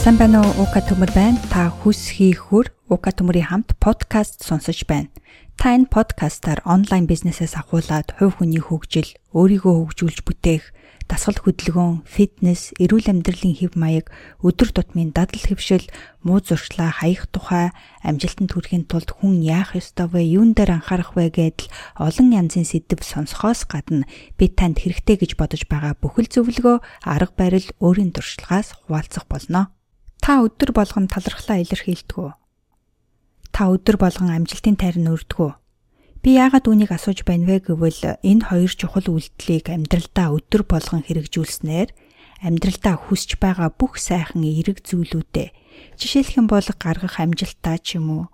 Сайн байна уу? Ука төмөр байна. Та хүс хийхүр Ука төмөрийн хамт подкаст сонсож байна. Та энэ подкастаар онлайн бизнесээс ахуулаад хувь хүний хөгжил, өөрийгөө хөгжүүлж бүтээх, дасгал хөдөлгөөн, фитнес, эрүүл амьдралын хэв маяг, өдөр тутмын дадал хэвшил, муу зуршлаа хаях тухай, амжилтанд хүрэхин тулд хүн яах ёстой вэ, юун дээр анхаарах вэ гэдэл олон янзын сэдв сонсохоос гадна би танд хэрэгтэй гэж бодож байгаа бүхэл зөвлөгөө, арга барил өөрийн туршлагаас хуваалцах болно. Та өдөр болгон талархлаа илэрхийлдэг үү? Та өдөр болгон амжилтын тайран өрдөг үү? Би яагаад үүнийг асууж байна вэ гэвэл энэ хоёр чухал үйлдэлийг амьдралдаа өдөр болгон хэрэгжүүлснээр амьдралдаа хүсж байгаа бүх сайхан эерэг зүйлүүдээ жишээлх юм бол гаргах амжилтаа ч юм уу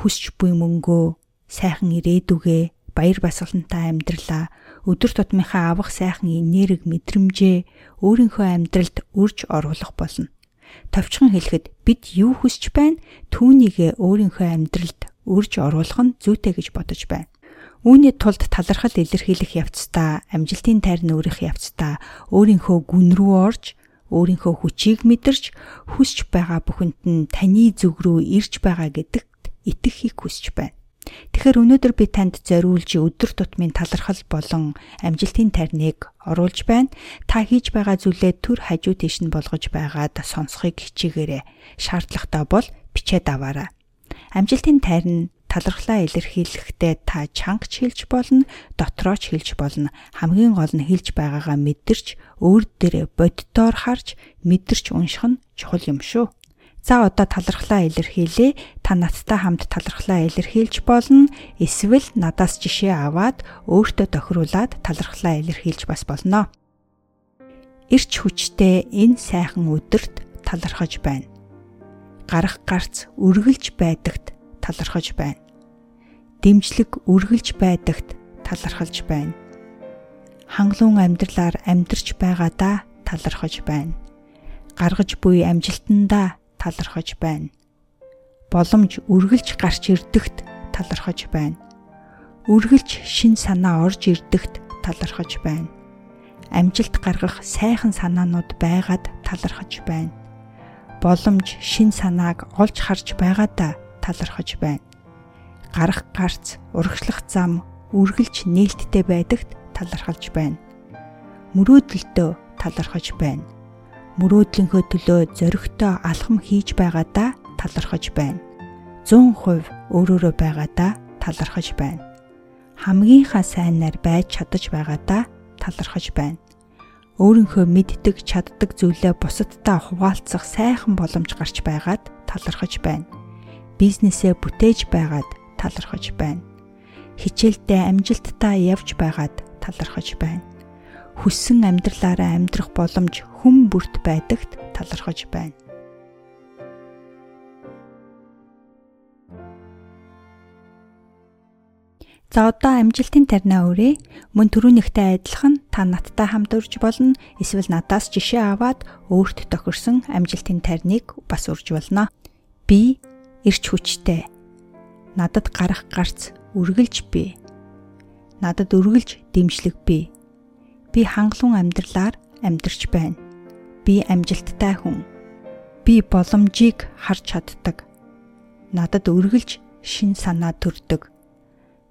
хүсч буй мөнгөө сайхан ирээдүгэ баяр баясгалантай амьдралаа өдөр тутмынхаа авах сайхан энерги мэдрэмжээ өөрийнхөө амьдралд үрж оруулах болно товчхон хэлэхэд бид юу хүсч байна түүнийг өөрийнхөө амьдралд үрж оруулах нь зүйтэй гэж бодож байна. Үүний тулд талархал илэрхийлэх явцдаа, амжилтын тайрны өрөх явцдаа өөрийнхөө гүн рүү орж, өөрийнхөө хүчийг мэдэрч, хүсч байгаа бүхэнд нь таны зүг рүү ирж байгаа гэдэгт итгэхийг хүсэж байна. Тэгэхээр өнөөдөр би танд зориулж өдөр тутмын талархал болон амжилтын тарныг оруулж байна. Та хийж байгаа зүйлээ төр хажуу тийш нь болгож байгаад сонсхийг хичээгээрэй. Шаардлагатай бол бичээд аваарай. Амжилтын тайрн талархлаа илэрхийлэхдээ та чангч хэлж болно, дотроо ч хэлж болно. Хамгийн гол нь хэлж байгаагаа мэдэрч, өөр дээрээ боддоор харж, мэдэрч унших нь чухал юм шүү. За одоо талархлаа илэрхийлээ. Та надтай хамт талархлаа илэрхийлж болно. Эсвэл надаас жишээ аваад өөртөө тохируулаад талархлаа илэрхийлж бас болно. Ирч хүчтэй энэ сайхан өдөрт талархаж байна. Гарах гарц үргэлж байдагт талархаж байна. Дэмжлэг үргэлж байдагт талархалж байна. Хангалуун амьдралаар амьдарч байгаадаа талархаж байна. Гаргаж буй амжилтандаа талархаж байна. Боломж үргэлж гарч ирдэгт талархаж байна. Үргэлж шин санаа орж ирдэгт талархаж байна. Амжилт гаргах сайхан санаанууд байгаад талархаж байна. Боломж шин санааг олж харж байгаадаа талархаж байна. Гарах гарц, урагшлах зам үргэлж нээлттэй байдагт талархалж байна. Мөрөөдөлтөө талархаж байна мөрөөдлийнхөө төлөө зоригтой алхам хийж байгаадаа талархаж байна. 100% өөрөөрөө байгаадаа талархаж байна. Хамгийн сайнаар байж чадаж байгаадаа талархаж байна. Өөрийнхөө мэддэг чаддаг зүйлээ бусадтай хуваалцах сайхан боломж гарч байгаад талархаж байна. Бизнесээ бүтээж байгаад талархаж байна. Хичээлдээ амжилттай явж байгаад талархаж байна хүссэн амьдралаараа амьдрах боломж хүм бүрт байдагт талархаж байна. За одоо амжилтын тарнаа өрөө мөн түрүүнийхтэй адилхан та надтай хамт урж болно эсвэл надаас жишээ аваад өөрт тохирсон амжилтын тарныг бас урж болно. Би эрч хүчтэй. Надад гарах гарц үргэлж би. Надад үргэлж дэмжлэг би Би хангалуун амьдралаар амьдарч байна. Би амжилттай хүн. Би боломжийг харж чаддаг. Надад үргэлж шин санаа төрдөг.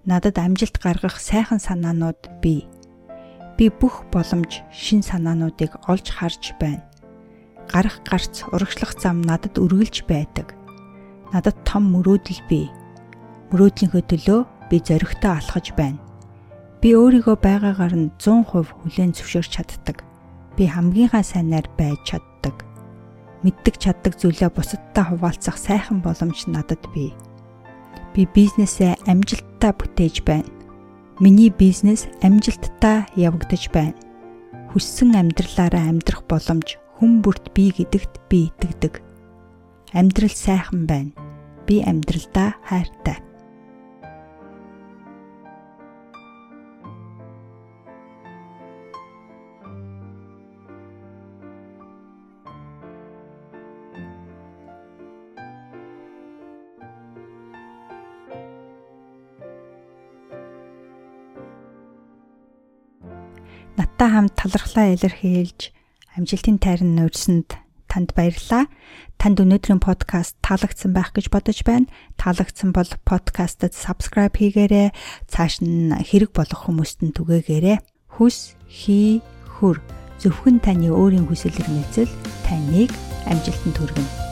Надад амжилт гаргах сайхан санаанууд бий. Би бүх боломж шин санаануудыг олж харж байна. Гарах гарц урагшлах зам надад үргэлж байдаг. Надад том мөрөөдөл бий. Мөрөөдлийнхөө төлөө би зоригтой алхаж байна. Би өөрийгөө байгаагаар нь 100% хүлээн зөвшөөрч чаддаг. Би хамгийн сайнаар байж чаддаг. Мэддэг чаддаг зүйлээ бусадтай хуваалцах сайхан боломж надад бий. Би бизнесээ амжилттай бүтээж байна. Миний бизнес амжилттай явагдаж байна. Хүссэн амьдралаараа амьдрах боломж хүн бүрт бий гэдэгт би итгэдэг. Амьдрал сайхан байна. Би амьдралдаа хайртай. Надтай хамт талархлаа илэрхийлж амжилтын тайран нурьсанд танд баярлалаа. Танд өнөөдрийн подкаст таалагдсан байх гэж бодож байна. Таалагдсан бол подкастад subscribe хийгээрэй. Цааш нь хэрэг болох хүмүүст нь түгээгээрэй. Хүс хий хүр зөвхөн таны өөрийн хүсэл эрмэлзэл таныг амжилтанд хүргэнэ.